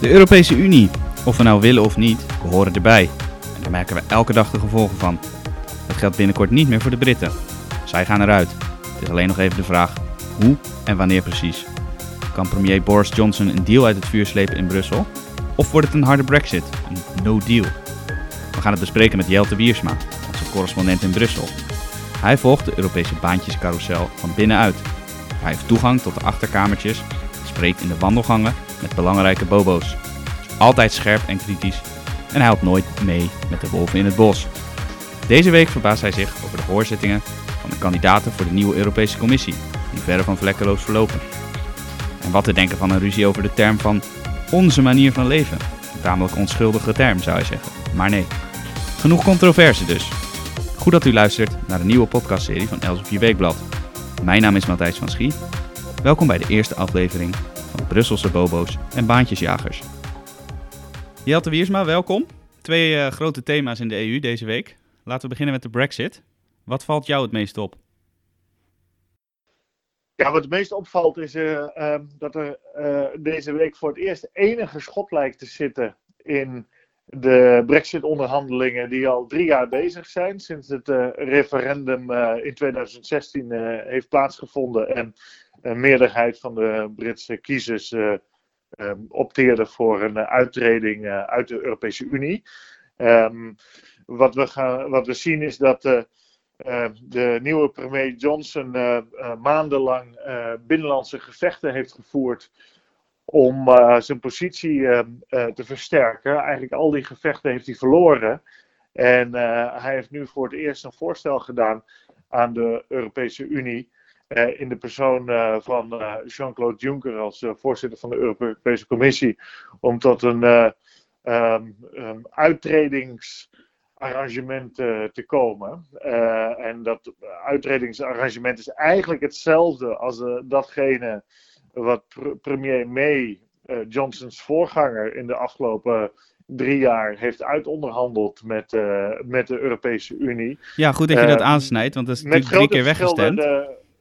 De Europese Unie, of we nou willen of niet, we horen erbij. En daar merken we elke dag de gevolgen van. Dat geldt binnenkort niet meer voor de Britten. Zij gaan eruit. Het is alleen nog even de vraag hoe en wanneer precies. Kan premier Boris Johnson een deal uit het vuur slepen in Brussel? Of wordt het een harde brexit, een no deal? We gaan het bespreken met Jelte Wiersma, onze correspondent in Brussel. Hij volgt de Europese baantjescarousel van binnenuit. Hij heeft toegang tot de achterkamertjes, spreekt in de wandelgangen met belangrijke bobo's. Altijd scherp en kritisch en helpt nooit mee met de wolven in het bos. Deze week verbaast hij zich over de hoorzittingen van de kandidaten voor de nieuwe Europese Commissie, die verre van vlekkeloos verlopen. En wat te denken van een ruzie over de term van onze manier van leven. Een tamelijk onschuldige term zou je zeggen, maar nee. Genoeg controverse dus. Goed dat u luistert naar de nieuwe podcastserie van Elsevier Weekblad. Mijn naam is Matthijs van Schie. Welkom bij de eerste aflevering van Brusselse Bobo's en Baantjesjagers. Jelte Wiersma, welkom. Twee uh, grote thema's in de EU deze week. Laten we beginnen met de Brexit. Wat valt jou het meest op? Ja, wat het meest opvalt is uh, uh, dat er uh, deze week voor het eerst enige schot lijkt te zitten in de Brexit-onderhandelingen die al drie jaar bezig zijn. Sinds het referendum in 2016 heeft plaatsgevonden en een meerderheid van de Britse kiezers um, opteerde voor een uittreding uit de Europese Unie. Um, wat, we gaan, wat we zien is dat uh, de nieuwe premier Johnson maandenlang binnenlandse gevechten heeft gevoerd om zijn positie te versterken. Eigenlijk al die gevechten heeft hij verloren. En hij heeft nu voor het eerst een voorstel gedaan aan de Europese Unie. In de persoon van Jean-Claude Juncker als voorzitter van de Europese Commissie. Om tot een um, um, uittredings arrangement uh, te komen. En dat uitredingsarrangement is eigenlijk hetzelfde als datgene wat pr premier May, Johnsons voorganger, in de afgelopen drie jaar heeft uitonderhandeld met, met de Europese Unie. Ja, goed dat je dat aansnijdt, want dat is natuurlijk drie keer weggestemd.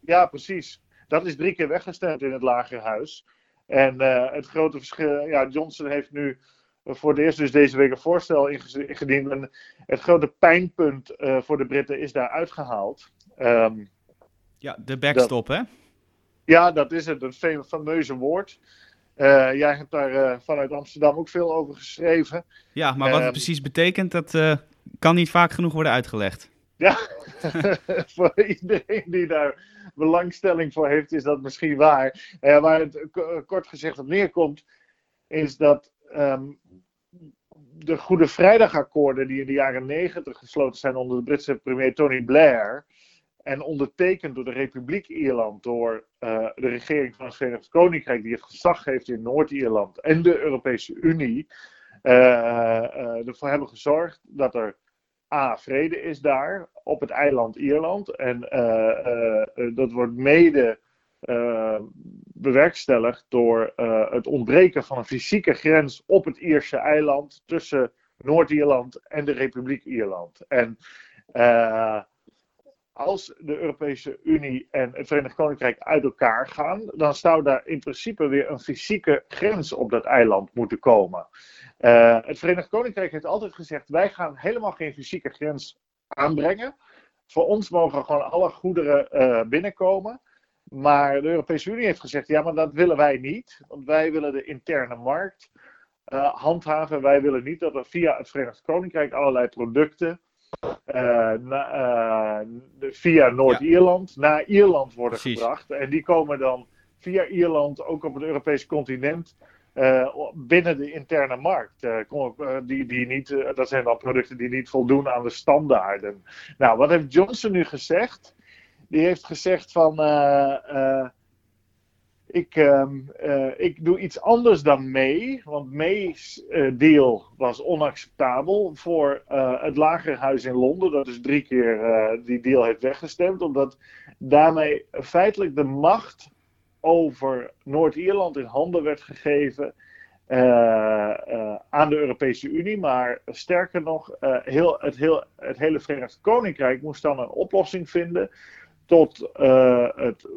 Ja, precies. Dat is drie keer weggestemd in het Lagerhuis. En het grote verschil, ja, Johnson heeft nu voor het eerst dus deze week een voorstel ingediend. En het grote pijnpunt uh, voor de Britten is daar uitgehaald. Um, ja, de backstop, dat, hè? Ja, dat is het. Een fameuze woord. Uh, jij hebt daar uh, vanuit Amsterdam ook veel over geschreven. Ja, maar wat het Um, precies betekent, dat kan niet vaak genoeg worden uitgelegd. Ja, voor iedereen die daar belangstelling voor heeft, is dat misschien waar. Uh, waar het kort gezegd op neerkomt, is dat um, de Goede Vrijdagakkoorden die in de jaren negentig gesloten zijn onder de Britse premier Tony Blair en ondertekend door de Republiek Ierland, door uh, de regering van het Verenigd Koninkrijk die het gezag heeft in Noord-Ierland en de Europese Unie, uh, ervoor hebben gezorgd dat er A, vrede is daar op het eiland Ierland en dat wordt mede bewerkstelligd door het ontbreken van een fysieke grens op het Ierse eiland tussen Noord-Ierland en de Republiek Ierland. En als de Europese Unie en het Verenigd Koninkrijk uit elkaar gaan, dan zou daar in principe weer een fysieke grens op dat eiland moeten komen. het Verenigd Koninkrijk heeft altijd gezegd: wij gaan helemaal geen fysieke grens aanbrengen. Voor ons mogen gewoon alle goederen binnenkomen. Maar de Europese Unie heeft gezegd: ja, maar dat willen wij niet. Want wij willen de interne markt uh, handhaven. Wij willen niet dat er via het Verenigd Koninkrijk allerlei producten. Uh, na, uh, via Noord-Ierland ja. naar Ierland worden Precies. gebracht. En die komen dan via Ierland ook op het Europese continent binnen de interne markt. die, die niet, dat zijn dan producten die niet voldoen aan de standaarden. Nou, wat heeft Johnson nu gezegd? die heeft gezegd van ik, um, uh, ik doe iets anders dan May, want May's deal was onacceptabel voor het lagerhuis in Londen, dat dus drie keer die deal heeft weggestemd, omdat daarmee feitelijk de macht over Noord-Ierland in handen werd gegeven aan de Europese Unie. Maar sterker nog, heel, het, heel, het hele Verenigd Koninkrijk moest dan een oplossing vinden tot, uh, het,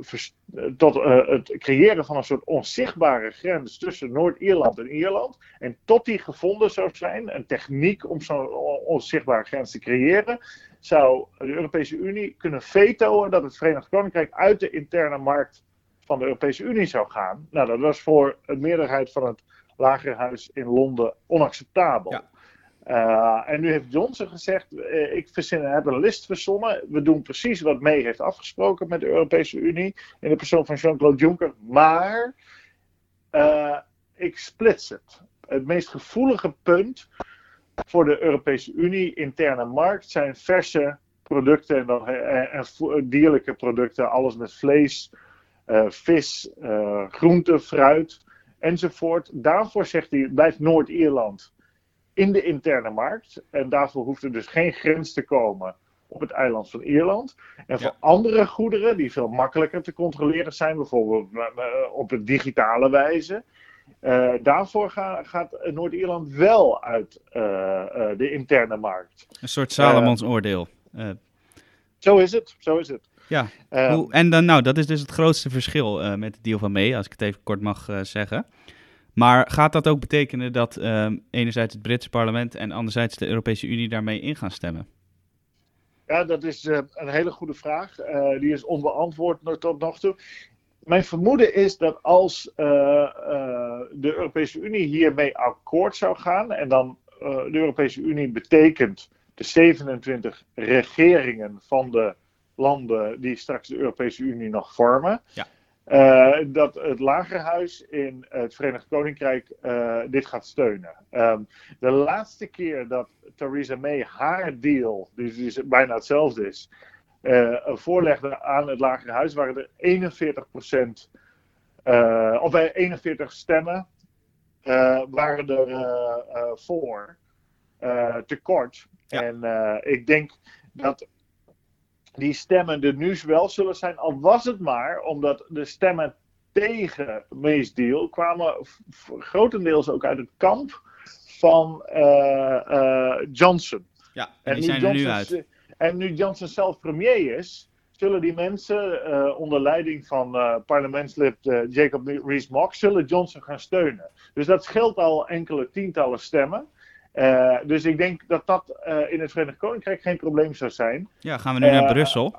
tot uh, het creëren van een soort onzichtbare grens tussen Noord-Ierland en Ierland. En tot die gevonden zou zijn, een techniek om zo'n onzichtbare grens te creëren, zou de Europese Unie kunnen vetoen dat het Verenigd Koninkrijk uit de interne markt van de Europese Unie zou gaan. Nou, dat was voor een meerderheid van het lagerhuis in Londen onacceptabel. Ja. Uh, en nu heeft Johnson gezegd: uh, ik heb een list verzonnen. We doen precies wat May heeft afgesproken met de Europese Unie. In de persoon van Jean-Claude Juncker. Maar uh, ik splits het. Het meest gevoelige punt voor de Europese Unie interne markt zijn verse producten en, en, en dierlijke producten. Alles met vlees, vis, groente, fruit enzovoort. Daarvoor zegt hij: blijft Noord-Ierland in de interne markt. En daarvoor hoeft er dus geen grens te komen op het eiland van Ierland. En voor andere goederen, die veel makkelijker te controleren zijn, bijvoorbeeld eh, eh, op een digitale wijze. Uh, daarvoor gaat Noord-Ierland wel uit uh, uh, de interne markt. Een soort Salomons oordeel. Zo is het, zo is het. Ja, Hoe, en dan, nou, dat is dus het grootste verschil met de deal van mee, als ik het even kort mag zeggen. Maar gaat dat ook betekenen dat uh, enerzijds het Britse parlement en anderzijds de Europese Unie daarmee in gaan stemmen? Ja, dat is uh, een hele goede vraag. Uh, die is onbeantwoord tot nog toe. Mijn vermoeden is dat als eh, de Europese Unie hiermee akkoord zou gaan, en dan de Europese Unie betekent de 27 regeringen van de landen die straks de Europese Unie nog vormen. Ja uh, dat het lagerhuis in het Verenigd Koninkrijk uh, dit gaat steunen. Um, de laatste keer dat Theresa May haar deal, die bijna hetzelfde is, uh, voorlegde aan het lagerhuis, waren er 41% of 41 stemmen waren er voor tekort. Ja. En ik denk dat die stemmen er nu wel zullen zijn. Al was het maar omdat de stemmen tegen May's deal kwamen grotendeels ook uit het kamp van uh, uh, Johnson. Ja, en, die zijn er nu uit. En nu Johnson zelf premier is, zullen die mensen uh, onder leiding van parlementslid Jacob Rees-Mogg, zullen Johnson gaan steunen. Dus dat scheelt al enkele tientallen stemmen. Uh, dus ik denk dat dat uh, in het Verenigd Koninkrijk geen probleem zou zijn. Ja, gaan we nu naar eh, Brussel?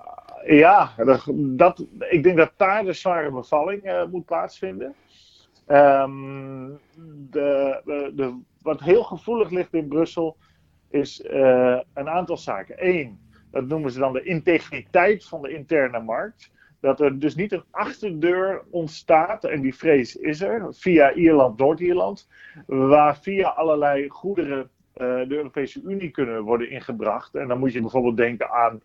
ja, dat, dat, ik denk dat daar de zware bevalling moet plaatsvinden. Um, de, de, de, wat heel gevoelig ligt in Brussel is een aantal zaken. Eén, dat noemen ze dan de integriteit van de interne markt. Dat er dus niet een achterdeur ontstaat, en die vrees is er, via Ierland, Noord-Ierland, waar via allerlei goederen uh, de Europese Unie kunnen worden ingebracht. En dan moet je bijvoorbeeld denken aan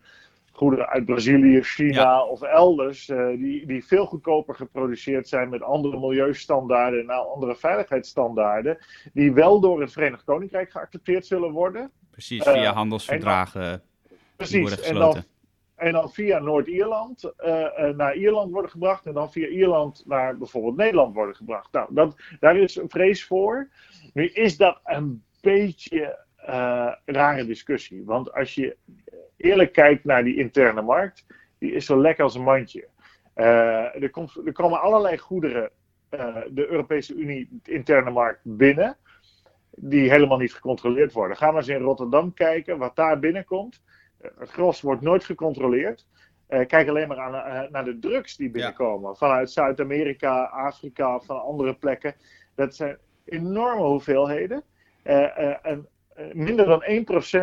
goederen uit Brazilië, China of elders, uh, die, die veel goedkoper geproduceerd zijn met andere milieustandaarden en andere veiligheidsstandaarden, die wel door het Verenigd Koninkrijk geaccepteerd zullen worden. Precies, via uh, handelsverdragen. En dan, precies, en dan en dan via Noord-Ierland uh, naar Ierland worden gebracht. En dan via Ierland naar bijvoorbeeld Nederland worden gebracht. Nou, dat, daar is een vrees voor. Nu is dat een beetje uh, rare discussie. Want als je eerlijk kijkt naar die interne markt, die is zo lekker als een mandje. Er, komt, er komen allerlei goederen de Europese Unie, de interne markt, binnen. Die helemaal niet gecontroleerd worden. Ga maar eens in Rotterdam kijken wat daar binnenkomt het gros wordt nooit gecontroleerd. Uh, kijk alleen maar aan, uh, naar de drugs die binnenkomen. Ja. Vanuit Zuid-Amerika, Afrika, van andere plekken. Dat zijn enorme hoeveelheden. Uh, en minder dan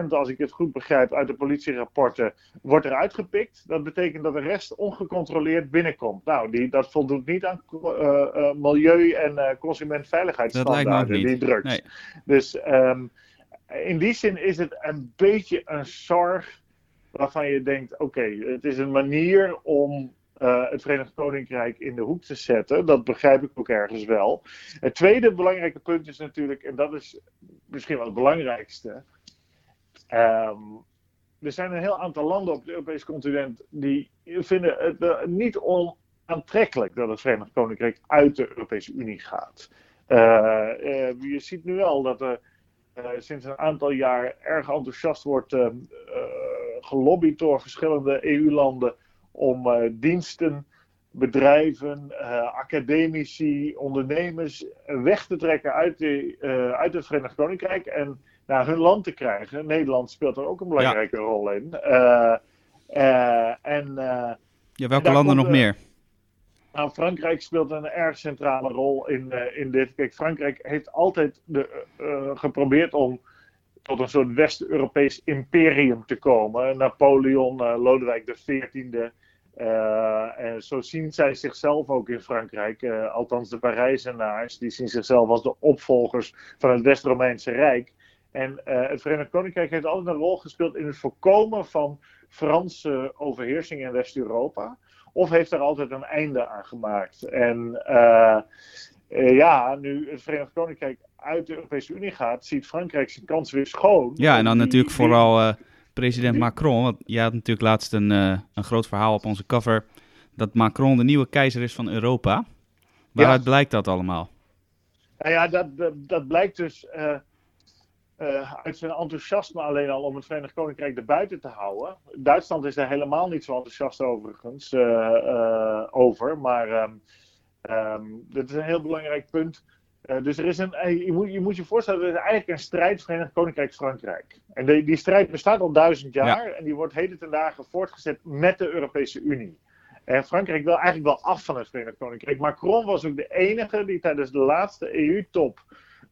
1%, als ik het goed begrijp, uit de politierapporten wordt eruit gepikt. Dat betekent dat de rest ongecontroleerd binnenkomt. Nou, die, dat voldoet niet aan milieu- en consumentveiligheidsstandaarden, die drugs. Nee. Dus um, in die zin is het een beetje een zorg waarvan je denkt: oké, het is een manier om uh, het Verenigd Koninkrijk in de hoek te zetten. Dat begrijp ik ook ergens wel. Het tweede belangrijke punt is natuurlijk, en dat is misschien wel het belangrijkste. Um, er zijn een heel aantal landen op het Europese continent die vinden het uh, niet onaantrekkelijk dat het Verenigd Koninkrijk uit de Europese Unie gaat. Uh, je ziet nu al dat er sinds een aantal jaar erg enthousiast wordt gelobbyd door verschillende EU-landen om diensten, bedrijven, academici, ondernemers weg te trekken uit, de, uit het Verenigd Koninkrijk en naar hun land te krijgen. Nederland speelt er ook een belangrijke rol in. en, ja, welke landen nog meer? Nou, Frankrijk speelt een erg centrale rol in, uh, in dit. Kijk, Frankrijk heeft altijd de, uh, geprobeerd om tot een soort West-Europees imperium te komen. Napoleon, uh, Lodewijk XIV. en zo zien zij zichzelf ook in Frankrijk. althans, de Parijzenaars, die zien zichzelf als de opvolgers van het West-Romeinse Rijk. En het Verenigd Koninkrijk heeft altijd een rol gespeeld in het voorkomen van Franse overheersing in West-Europa. Of heeft er altijd een einde aan gemaakt? En uh, ja, nu het Verenigd Koninkrijk uit de Europese Unie gaat, ziet Frankrijk zijn kans weer schoon. Ja, en dan natuurlijk vooral uh, president Macron. Want jij had natuurlijk laatst een, uh, een groot verhaal op onze cover. Dat Macron de nieuwe keizer is van Europa. Waaruit ja. blijkt dat allemaal? Nou ja, dat, dat, dat blijkt dus uh, uit zijn enthousiasme alleen al om het Verenigd Koninkrijk erbuiten te houden. Duitsland is er helemaal niet zo enthousiast overigens uh, uh, over, maar um, um, dat is een heel belangrijk punt. dus er is een, je, moet, je moet je voorstellen, er is eigenlijk een strijd Verenigd Koninkrijk-Frankrijk. En die, die strijd bestaat al duizend jaar ja. en die wordt heden ten dagen voortgezet met de Europese Unie. En Frankrijk wil eigenlijk wel af van het Verenigd Koninkrijk. Macron was ook de enige die tijdens de laatste EU-top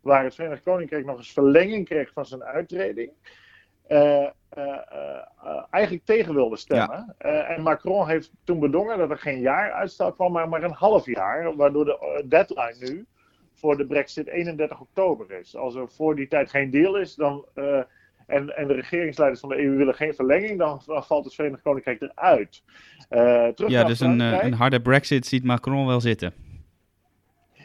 waar het Verenigd Koninkrijk nog eens verlenging kreeg van zijn uittreding, uh, uh, uh, eigenlijk tegen wilde stemmen. en Macron heeft toen bedongen dat er geen jaar uitstel kwam, maar maar een half jaar, waardoor de deadline nu voor de Brexit 31 oktober is. Als er voor die tijd geen deal is, dan. En, en, de regeringsleiders van de EU willen geen verlenging, dan, dan valt het Verenigd Koninkrijk eruit. terug ja, dus een, een harde Brexit ziet Macron wel zitten.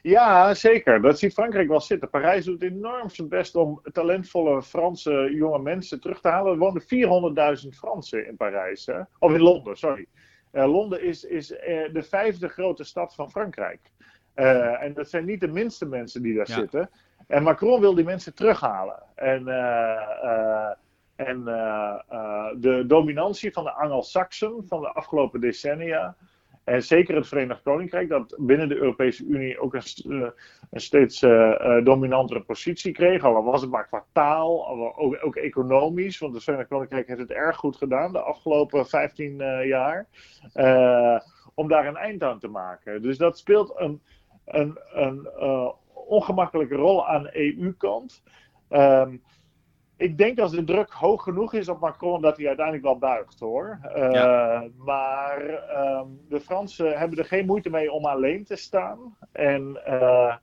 Ja, zeker. Dat ziet Frankrijk wel zitten. Parijs doet enorm zijn best om talentvolle Franse jonge mensen terug te halen. Er wonen 400.000 Fransen in Parijs. Hè? Of in Londen, sorry. Uh, Londen is, is uh, de vijfde grote stad van Frankrijk. Uh, en dat zijn niet de minste mensen die daar ja. zitten. En Macron wil die mensen terughalen. En, en de dominantie van de Angelsaksen van de afgelopen decennia en zeker het Verenigd Koninkrijk, dat binnen de Europese Unie ook een, een steeds uh, dominantere positie kreeg. Al was het maar qua taal, ook, ook, economisch. Want het Verenigd Koninkrijk heeft het erg goed gedaan de afgelopen 15 uh, jaar. om daar een eind aan te maken. Dus dat speelt een, een, een ongemakkelijke rol aan EU-kant. Um, ik denk als de druk hoog genoeg is op Macron dat hij uiteindelijk wel buigt hoor. Uh, ja. Maar um, de Fransen hebben er geen moeite mee om alleen te staan. En uh,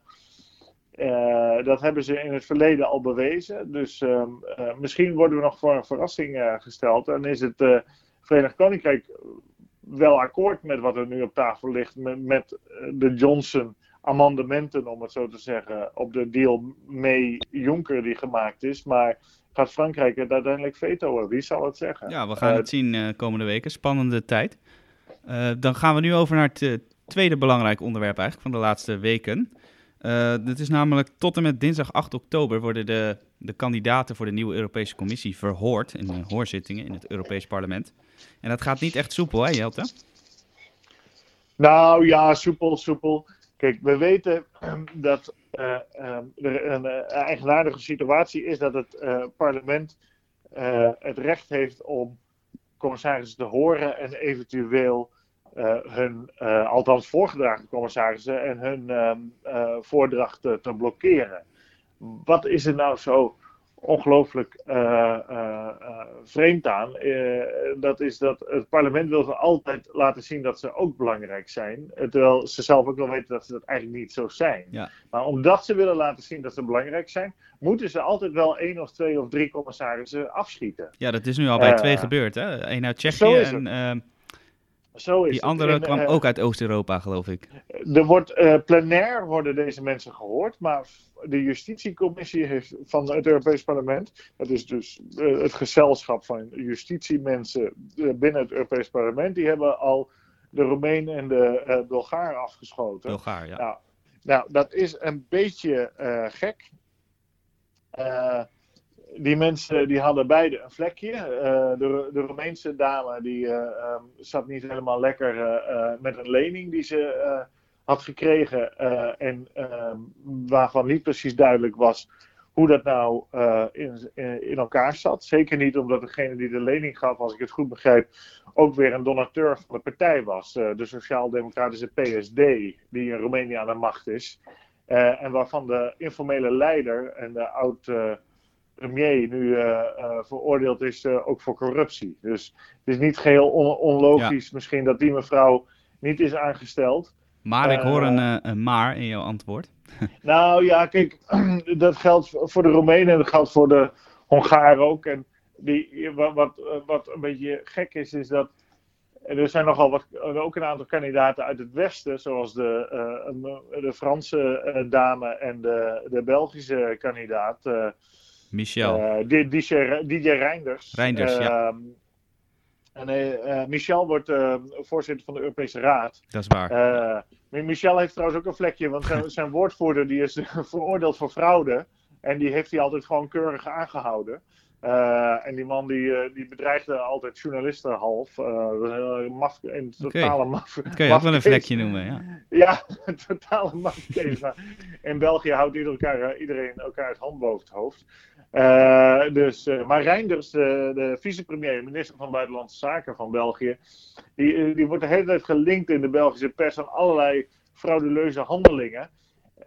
uh, dat hebben ze in het verleden al bewezen. Dus um, misschien worden we nog voor een verrassing gesteld. En is het Verenigd Koninkrijk wel akkoord met wat er nu op tafel ligt. Met, met de Johnson amendementen, om het zo te zeggen, op de deal mee Juncker die gemaakt is. Maar gaat Frankrijk het uiteindelijk vetoen? Wie zal het zeggen? Ja, we gaan het zien uh, komende weken. Spannende tijd. Uh, dan gaan we nu over naar het tweede belangrijk onderwerp eigenlijk van de laatste weken. dat is namelijk tot en met dinsdag 8 oktober worden de, de kandidaten voor de nieuwe Europese Commissie verhoord in hoorzittingen in het Europees Parlement. En dat gaat niet echt soepel, hè Jelte? Nou ja, soepel, soepel. Kijk, we weten ehm, dat uh, um, er een uh, eigenaardige situatie is dat het uh, parlement het recht heeft om commissarissen te horen en eventueel hun, althans voorgedragen commissarissen, en hun ehm, voordracht te blokkeren. Wat is er nou zo ongelooflijk uh, uh, vreemd aan. dat is dat het parlement wil ze altijd laten zien dat ze ook belangrijk zijn. Terwijl ze zelf ook wel weten dat ze dat eigenlijk niet zo zijn. Ja. Maar omdat ze willen laten zien dat ze belangrijk zijn, moeten ze altijd wel één of twee of drie commissarissen afschieten. Ja, dat is nu al bij twee gebeurd. Hè? Eén uit Tsjechië en zo is Die andere en, kwam uh, ook uit Oost-Europa, geloof ik. Er wordt uh, plenair worden deze mensen gehoord, maar de justitiecommissie heeft, van het Europees Parlement, dat is dus uh, het gezelschap van justitiemensen binnen het Europees Parlement, die hebben al de Roemeen en de Bulgaar afgeschoten. Bulgaar, ja. Nou, nou dat is een beetje gek. Die mensen die hadden beide een vlekje. Uh, de, de Roemeense dame die uh, um, zat niet helemaal lekker uh, met een lening die ze had gekregen. en ehm, waarvan niet precies duidelijk was hoe dat nou in, in, elkaar zat. Zeker niet omdat degene die de lening gaf, als ik het goed begrijp, ook weer een donateur van de partij was. de Sociaal-Democratische PSD, die in Roemenië aan de macht is. en waarvan de informele leider en de oud premier nu uh, veroordeeld is uh, ook voor corruptie. Dus het is niet geheel on onlogisch misschien dat die mevrouw niet is aangesteld. Maar ik hoor een, een maar in jouw antwoord. nou ja, kijk, dat geldt voor de Roemenen en dat geldt voor de Hongaren ook. En die, wat, wat, wat een beetje gek is, is dat er zijn nogal wat, ook een aantal kandidaten uit het westen, zoals de, de Franse dame en de, de Belgische kandidaat. Michel. Uh, DJ, DJ Reinders. Reinders, ja. Ehm, en uh, Michel wordt uh, voorzitter van de Europese Raad. Dat is waar. Michel heeft trouwens ook een vlekje, want zijn, zijn woordvoerder die is veroordeeld voor fraude. En die heeft hij altijd gewoon keurig aangehouden. Uh, en die man die, die bedreigde altijd journalisten half. Uh, maf, een totale okay. maf. Dat kun je ook wel een vlekje noemen, ja. Ja, een totale mafkees. in België houdt iedereen elkaar, iedereen elkaar het hand boven het hoofd. Uh, dus, uh, maar Reinders, de, de vicepremier, minister van Buitenlandse Zaken van België, die, eh, die wordt de hele tijd gelinkt in de Belgische pers aan allerlei frauduleuze handelingen.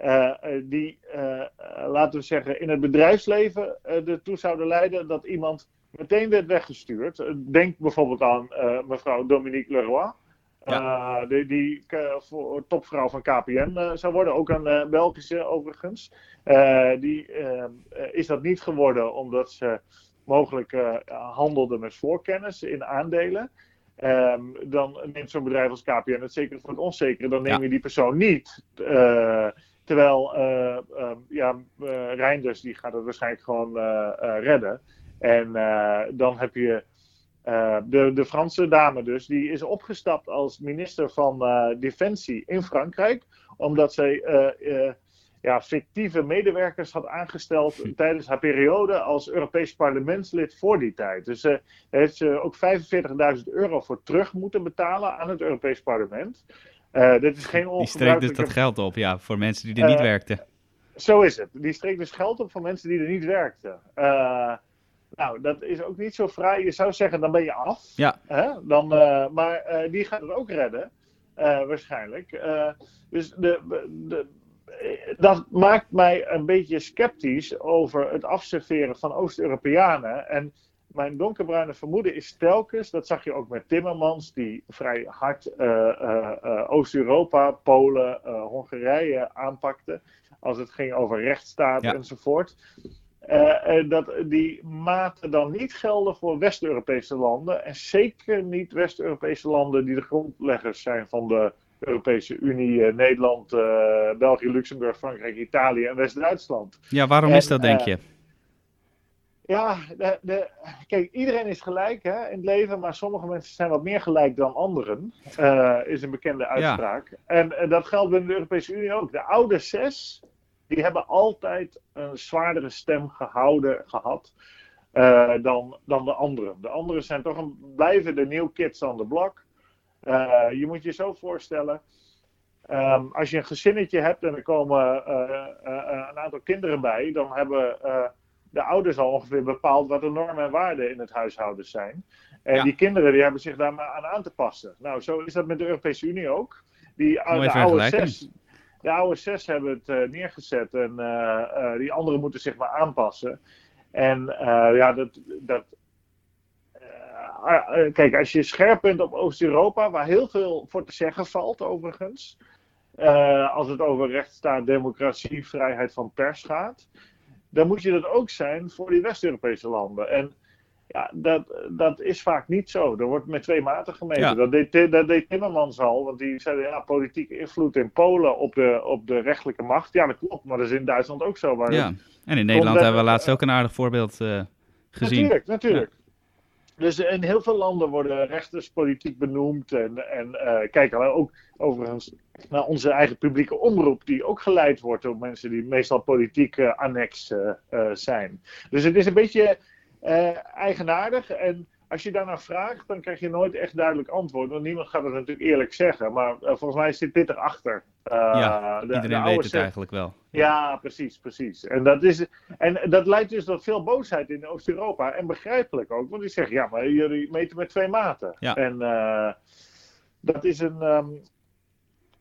Uh, die, laten we zeggen, in het bedrijfsleven ertoe zouden leiden dat iemand meteen werd weggestuurd. Denk bijvoorbeeld aan mevrouw Dominique Leroy. Ja. die, die topvrouw van KPN zou worden, ook een Belgische overigens. Uh, die uh, is dat niet geworden omdat ze mogelijk uh, handelde met voorkennis in aandelen. Um, dan neemt zo'n bedrijf als KPN het zeker voor het onzekere. Dan neem ja. je die persoon niet. terwijl um, ja, Reinders die gaat het waarschijnlijk gewoon redden. En dan heb je de, de Franse dame dus. Die is opgestapt als minister van Defensie in Frankrijk. Omdat zij ja, fictieve medewerkers had aangesteld hm. tijdens haar periode als Europees parlementslid voor die tijd. Dus uh, heeft ze ook 45.000 euro voor terug moeten betalen aan het Europees parlement. Dit is geen Die streekt dus dat geld op, ja, voor mensen die er niet werkten. Zo is het. Die streekt dus geld op voor mensen die er niet werkten. Nou, dat is ook niet zo vrij. Je zou zeggen, dan ben je af. Ja. Hè? Dan, maar die gaat het ook redden. waarschijnlijk. dus de, de, dat maakt mij een beetje sceptisch over het afserveren van Oost-Europeanen. En mijn donkerbruine vermoeden is telkens, dat zag je ook met Timmermans, die vrij hard Oost-Europa, Polen, Hongarije aanpakte. Als het ging over rechtsstaat ja. enzovoort. Dat die maten dan niet gelden voor West-Europese landen. En zeker niet West-Europese landen die de grondleggers zijn van de Europese Unie, eh, Nederland, eh, België, Luxemburg, Frankrijk, Italië en West-Duitsland. Ja, waarom is dat, denk eh, je? Ja, de, de, kijk, iedereen is gelijk hè, in het leven, maar sommige mensen zijn wat meer gelijk dan anderen, is een bekende uitspraak. Ja. En dat geldt binnen de Europese Unie ook. De oude zes, die hebben altijd een zwaardere stem gehouden, gehad uh, dan, dan de anderen. De anderen zijn toch een, blijven de new kids on the block. Uh, je moet je zo voorstellen. Um, als je een gezinnetje hebt en er komen uh, uh, een aantal kinderen bij, dan hebben de ouders al ongeveer bepaald wat de normen en waarden in het huishouden zijn. En ja. die kinderen die hebben zich daar maar aan aan te passen. Nou, zo is dat met de Europese Unie ook. Die, de, oude zes, de oude zes hebben het neergezet en die anderen moeten zich maar aanpassen. En ja, dat, dat Ah, eh, kijk, als je scherp bent op Oost-Europa, waar heel veel voor te zeggen valt overigens. Als het over rechtsstaat, democratie, vrijheid van pers gaat. Dan moet je dat ook zijn voor die West-Europese landen. En ja, dat, dat is vaak niet zo. Er wordt met twee maten gemeten. Ja. Dat, deed, dat deed Timmermans al, want die zei ja, politieke invloed in Polen op de, op de rechtelijke macht. Ja, dat klopt, maar dat is in Duitsland ook zo. ja, en in Nederland hebben we laatst ook een aardig voorbeeld uh, gezien. Natuurlijk, natuurlijk. dus in heel veel landen worden rechters politiek benoemd. En, en uh, kijken we ook overigens naar onze eigen publieke omroep, die ook geleid wordt door mensen die meestal politiek uh, annex uh, zijn. Dus het is een beetje eigenaardig. En als je daarnaar vraagt, dan krijg je nooit echt duidelijk antwoord. Want niemand gaat het natuurlijk eerlijk zeggen. Maar volgens mij zit dit erachter. ja, de, iedereen weet het eigenlijk wel. Ja, precies, precies. En dat, is, en dat leidt dus tot veel boosheid in Oost-Europa. En begrijpelijk ook, want die zeggen, ja, maar jullie meten met twee maten. Ja. En dat is een... Um,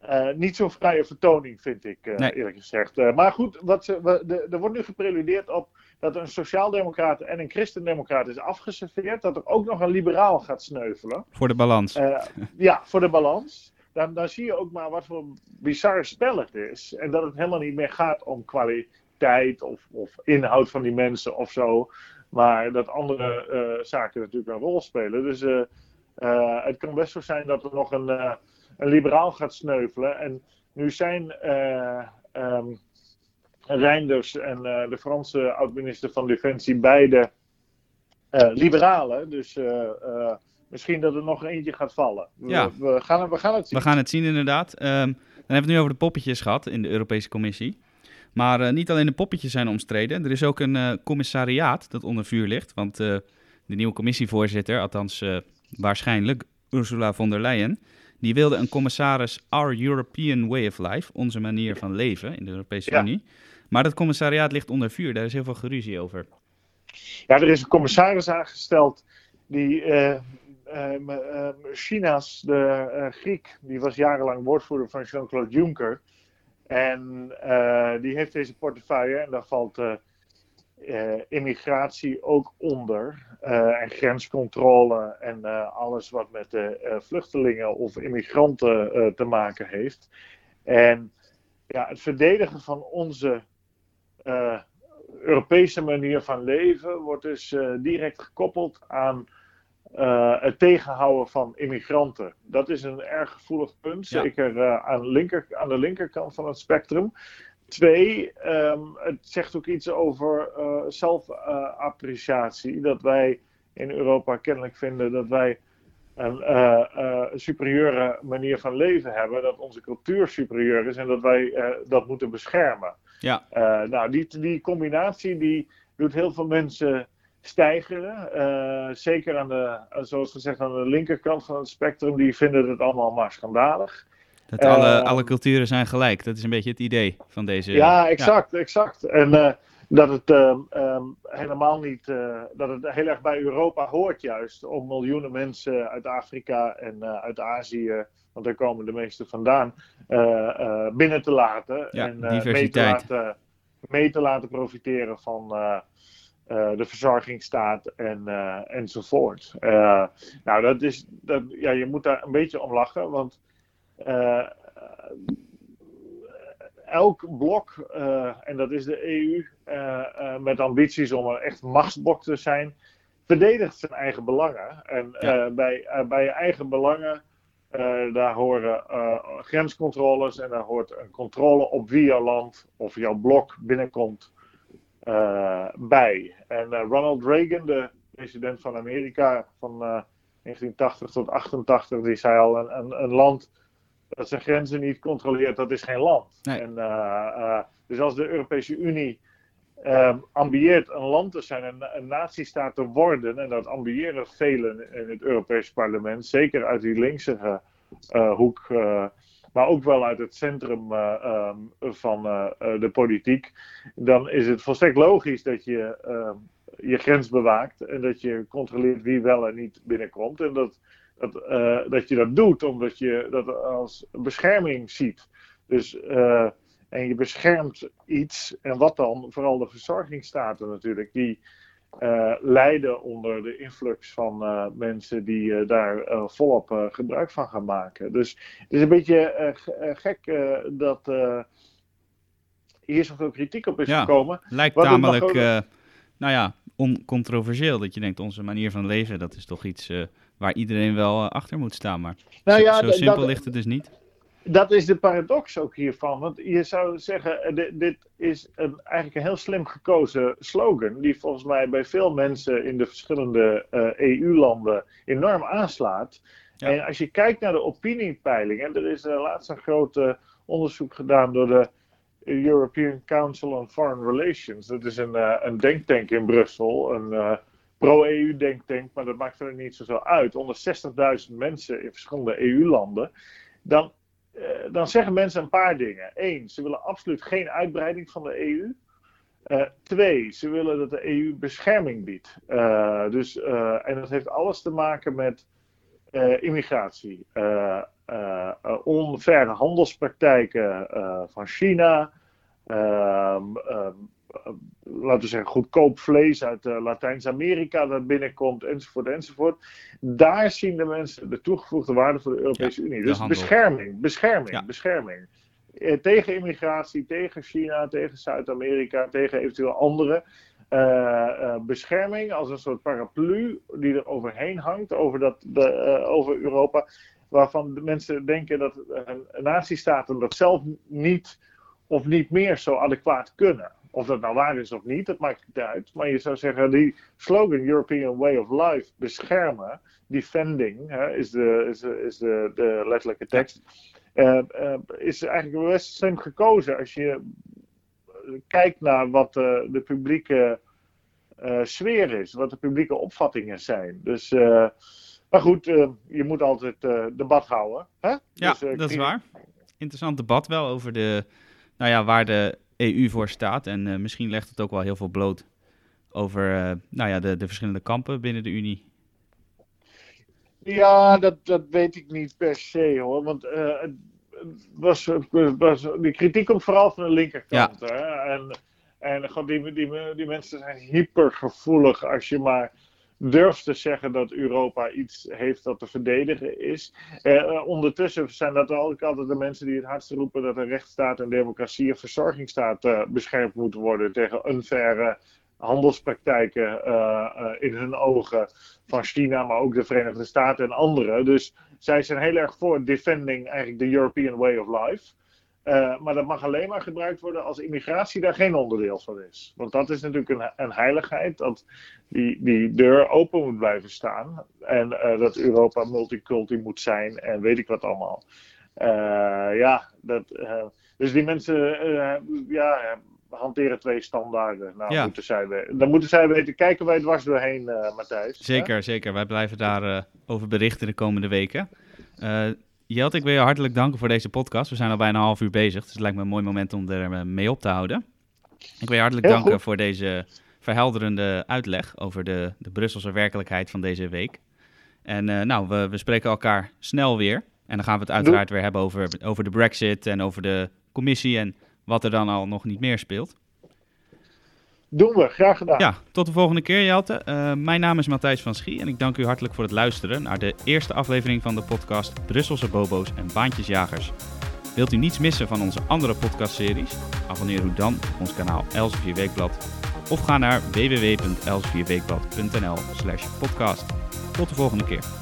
uh, niet zo'n vrije vertoning, vind ik uh, Nee. eerlijk gezegd. Uh, maar goed, wat ze, we, de, er wordt nu gepreludeerd op dat een sociaaldemocraat en een christendemocraat is afgeserveerd. Dat er ook nog een liberaal gaat sneuvelen. Voor de balans. Eh, ja, voor de balans. Dan, dan zie je ook maar wat voor een bizar spel het is. En dat het helemaal niet meer gaat om kwaliteit of, of inhoud van die mensen of zo. Maar dat andere eh, zaken natuurlijk een rol spelen. Dus eh, het kan best zo zijn dat er nog een, een liberaal gaat sneuvelen. En nu zijn eh ehm, Reinders en eh, de Franse oud-minister van Defensie beide eh, liberalen. Dus eh, misschien dat er nog eentje gaat vallen. We, Ja. we, gaan, het- we gaan het zien. We gaan het zien inderdaad. Ehm, dan hebben we het nu over de poppetjes gehad in de Europese Commissie. Maar niet alleen de poppetjes zijn omstreden. Er is ook een commissariaat dat onder vuur ligt. Want de nieuwe commissievoorzitter, althans waarschijnlijk Ursula von der Leyen... die wilde een commissaris Our European Way of Life, onze manier van leven in de Europese Ja. Unie. Maar dat commissariaat ligt onder vuur. Daar is heel veel geruzie over. Ja, er is een commissaris aangesteld die eh, eh, eh, China's, de Griek, die was jarenlang woordvoerder van Jean-Claude Juncker. En die heeft deze portefeuille en daar valt eh, immigratie ook onder. Eh, en grenscontrole en eh, alles wat met de vluchtelingen of immigranten te maken heeft. En ja, het verdedigen van onze Europese manier van leven wordt dus direct gekoppeld aan het tegenhouden van immigranten. Dat is een erg gevoelig punt, Ja. zeker aan, linker, aan de linkerkant van het spectrum. Twee, ehm, het zegt ook iets over eh, zelfappreciatie. dat wij in Europa kennelijk vinden dat wij een eh, superieure manier van leven hebben. Dat onze cultuur superieur is en dat wij dat moeten beschermen. Ja, nou, die, die combinatie die doet heel veel mensen stijgeren. Zeker aan de, zoals gezegd, aan de linkerkant van het spectrum. Die vinden het allemaal maar schandalig. Dat alle, Eh, alle culturen zijn gelijk. Dat is een beetje het idee van deze... Ja, exact, exact. En eh, dat het ehm, ehm, helemaal niet, eh, dat het heel erg bij Europa hoort juist. Om miljoenen mensen uit Afrika en eh, uit Azië, want daar komen de meeste vandaan, binnen te laten. Ja, en mee, te laten, mee te laten profiteren van de verzorgingsstaat en, enzovoort. Nou, dat is, dat, ja, je moet daar een beetje om lachen, want elk blok, eh, en dat is de EU, eh, eh, met ambities om een echt machtsblok te zijn, verdedigt zijn eigen belangen. En Ja. eh, bij, eh, bij je eigen belangen, eh, daar horen eh, grenscontroles en daar hoort een controle op wie jouw land of jouw blok binnenkomt eh, bij. En eh, Ronald Reagan, de president van Amerika van eh, 1980 tot 88, die zei al: een, een, een land dat zijn grenzen niet controleert, dat is geen land. Nee. En, eh, eh, dus als de Europese Unie ehm, ambieert een land te zijn, een, een natiestaat te worden, en dat ambiëren velen in het Europees Parlement, zeker uit die linkse eh, hoek, maar ook wel uit het centrum eh, ehm, van de politiek, dan is het volstrekt logisch dat je ehm, je grens bewaakt en dat je controleert wie wel en niet binnenkomt. En dat dat, eh, dat je dat doet omdat je dat als bescherming ziet. Dus, eh, en je beschermt iets, en wat dan? Vooral de verzorgingsstaten natuurlijk, die eh, lijden onder de influx van mensen die daar volop gebruik van gaan maken. Dus het is een beetje ge- gek dat hier zoveel kritiek op is Ja. gekomen. Lijkt Wat tamelijk, ook- nou ja, oncontroversieel. Dat je denkt, onze manier van leven, dat is toch iets waar iedereen wel eh, achter moet staan. Maar Nou zo, ja, zo simpel dat- ligt het dus niet. dat is de paradox ook hiervan. Want je zou zeggen, eh, dit, dit is een, eigenlijk een heel slim gekozen slogan. Die volgens mij bij veel mensen in de verschillende EU-landen enorm aanslaat. En als je kijkt naar de opiniepeilingen, er is laatst een groot onderzoek gedaan door de European Council on Foreign Relations. Dat is een, uh, een denktank in Brussel, een pro-EU-denktank, maar dat maakt verder niet zoveel uit. Onder 60.000 mensen in verschillende EU-landen. Dan, uh, dan zeggen mensen een paar dingen. Eén, ze willen absoluut geen uitbreiding van de EU. twee, ze willen dat de EU bescherming biedt. dus, en dat heeft alles te maken met immigratie. Onverre handelspraktijken van China, Ehm, ehm, laten we zeggen, goedkoop vlees uit uh, Latijns-Amerika dat binnenkomt, enzovoort, enzovoort. Daar zien de mensen de toegevoegde waarde voor de Europese Unie. Dus bescherming, bescherming, bescherming. Eh, tegen immigratie, tegen China, tegen Zuid-Amerika, tegen eventueel andere. Uh, bescherming als een soort paraplu die er overheen hangt over, dat, de, over Europa. Waarvan de mensen denken dat natiestaten dat zelf niet of niet meer zo adequaat kunnen. Of dat nou waar is of niet, dat maakt niet uit. Maar je zou zeggen, die slogan European Way of Life beschermen, defending, hè, is, de, is, de, is de, de letterlijke tekst, uh, uh, is eigenlijk best slim gekozen als je kijkt naar wat de publieke sfeer is, wat de publieke opvattingen zijn. Dus, maar goed, je moet altijd debat houden. Hè? Ja, dus, dat is waar. Interessant debat wel over de nou ja, waar de EU voor staat. En uh, misschien legt het ook wel heel veel bloot over uh, nou ja, de, de verschillende kampen binnen de Unie. Ja, dat, dat weet ik niet per se hoor. Want uh, het was, was, die kritiek komt vooral van de linkerkant. Ja. Hè? En, en die, die, die mensen zijn hypergevoelig als je maar durft te zeggen dat Europa iets heeft dat te verdedigen is. Eh, ondertussen zijn dat ook altijd de mensen die het hardst roepen dat er rechtsstaat en democratie en verzorgingsstaat uh, beschermd moeten worden tegen unfaire handelspraktijken uh, in hun ogen van China, maar ook de Verenigde Staten en anderen. Dus zij zijn heel erg voor defending eigenlijk de European way of life. Uh, maar dat mag alleen maar gebruikt worden als immigratie daar geen onderdeel van is. Want dat is natuurlijk een, een heiligheid, dat die, die deur open moet blijven staan. En uh, dat Europa multiculti moet zijn en weet ik wat allemaal. Uh, ja, dat, dus die mensen ja, hanteren twee standaarden. Nou, ja. moeten zij, dan moeten zij weten, kijken wij dwars doorheen, Matthijs. Zeker, hè? zeker. Wij blijven daarover over berichten de komende weken. Jelt, ik wil je hartelijk danken voor deze podcast. We zijn al bijna een half uur bezig, dus het lijkt me een mooi moment om er eh, mee op te houden. Ik wil je hartelijk danken voor deze verhelderende uitleg over de, de Brusselse werkelijkheid van deze week. En uh, nou, we, we spreken elkaar snel weer. En dan gaan we het uiteraard weer hebben over, over de Brexit en over de commissie en wat er dan al nog niet meer speelt. Doen we, graag gedaan. Ja, tot de volgende keer, Jelte. Uh, mijn naam is Matthijs van Schie en ik dank u hartelijk voor het luisteren naar de eerste aflevering van de podcast Brusselse Bobo's en Baantjesjagers. Wilt u niets missen van onze andere podcastseries? Abonneer u dan op ons kanaal Elsevier Weekblad of ga naar www.elsevierweekblad.nl slash podcast. Tot de volgende keer.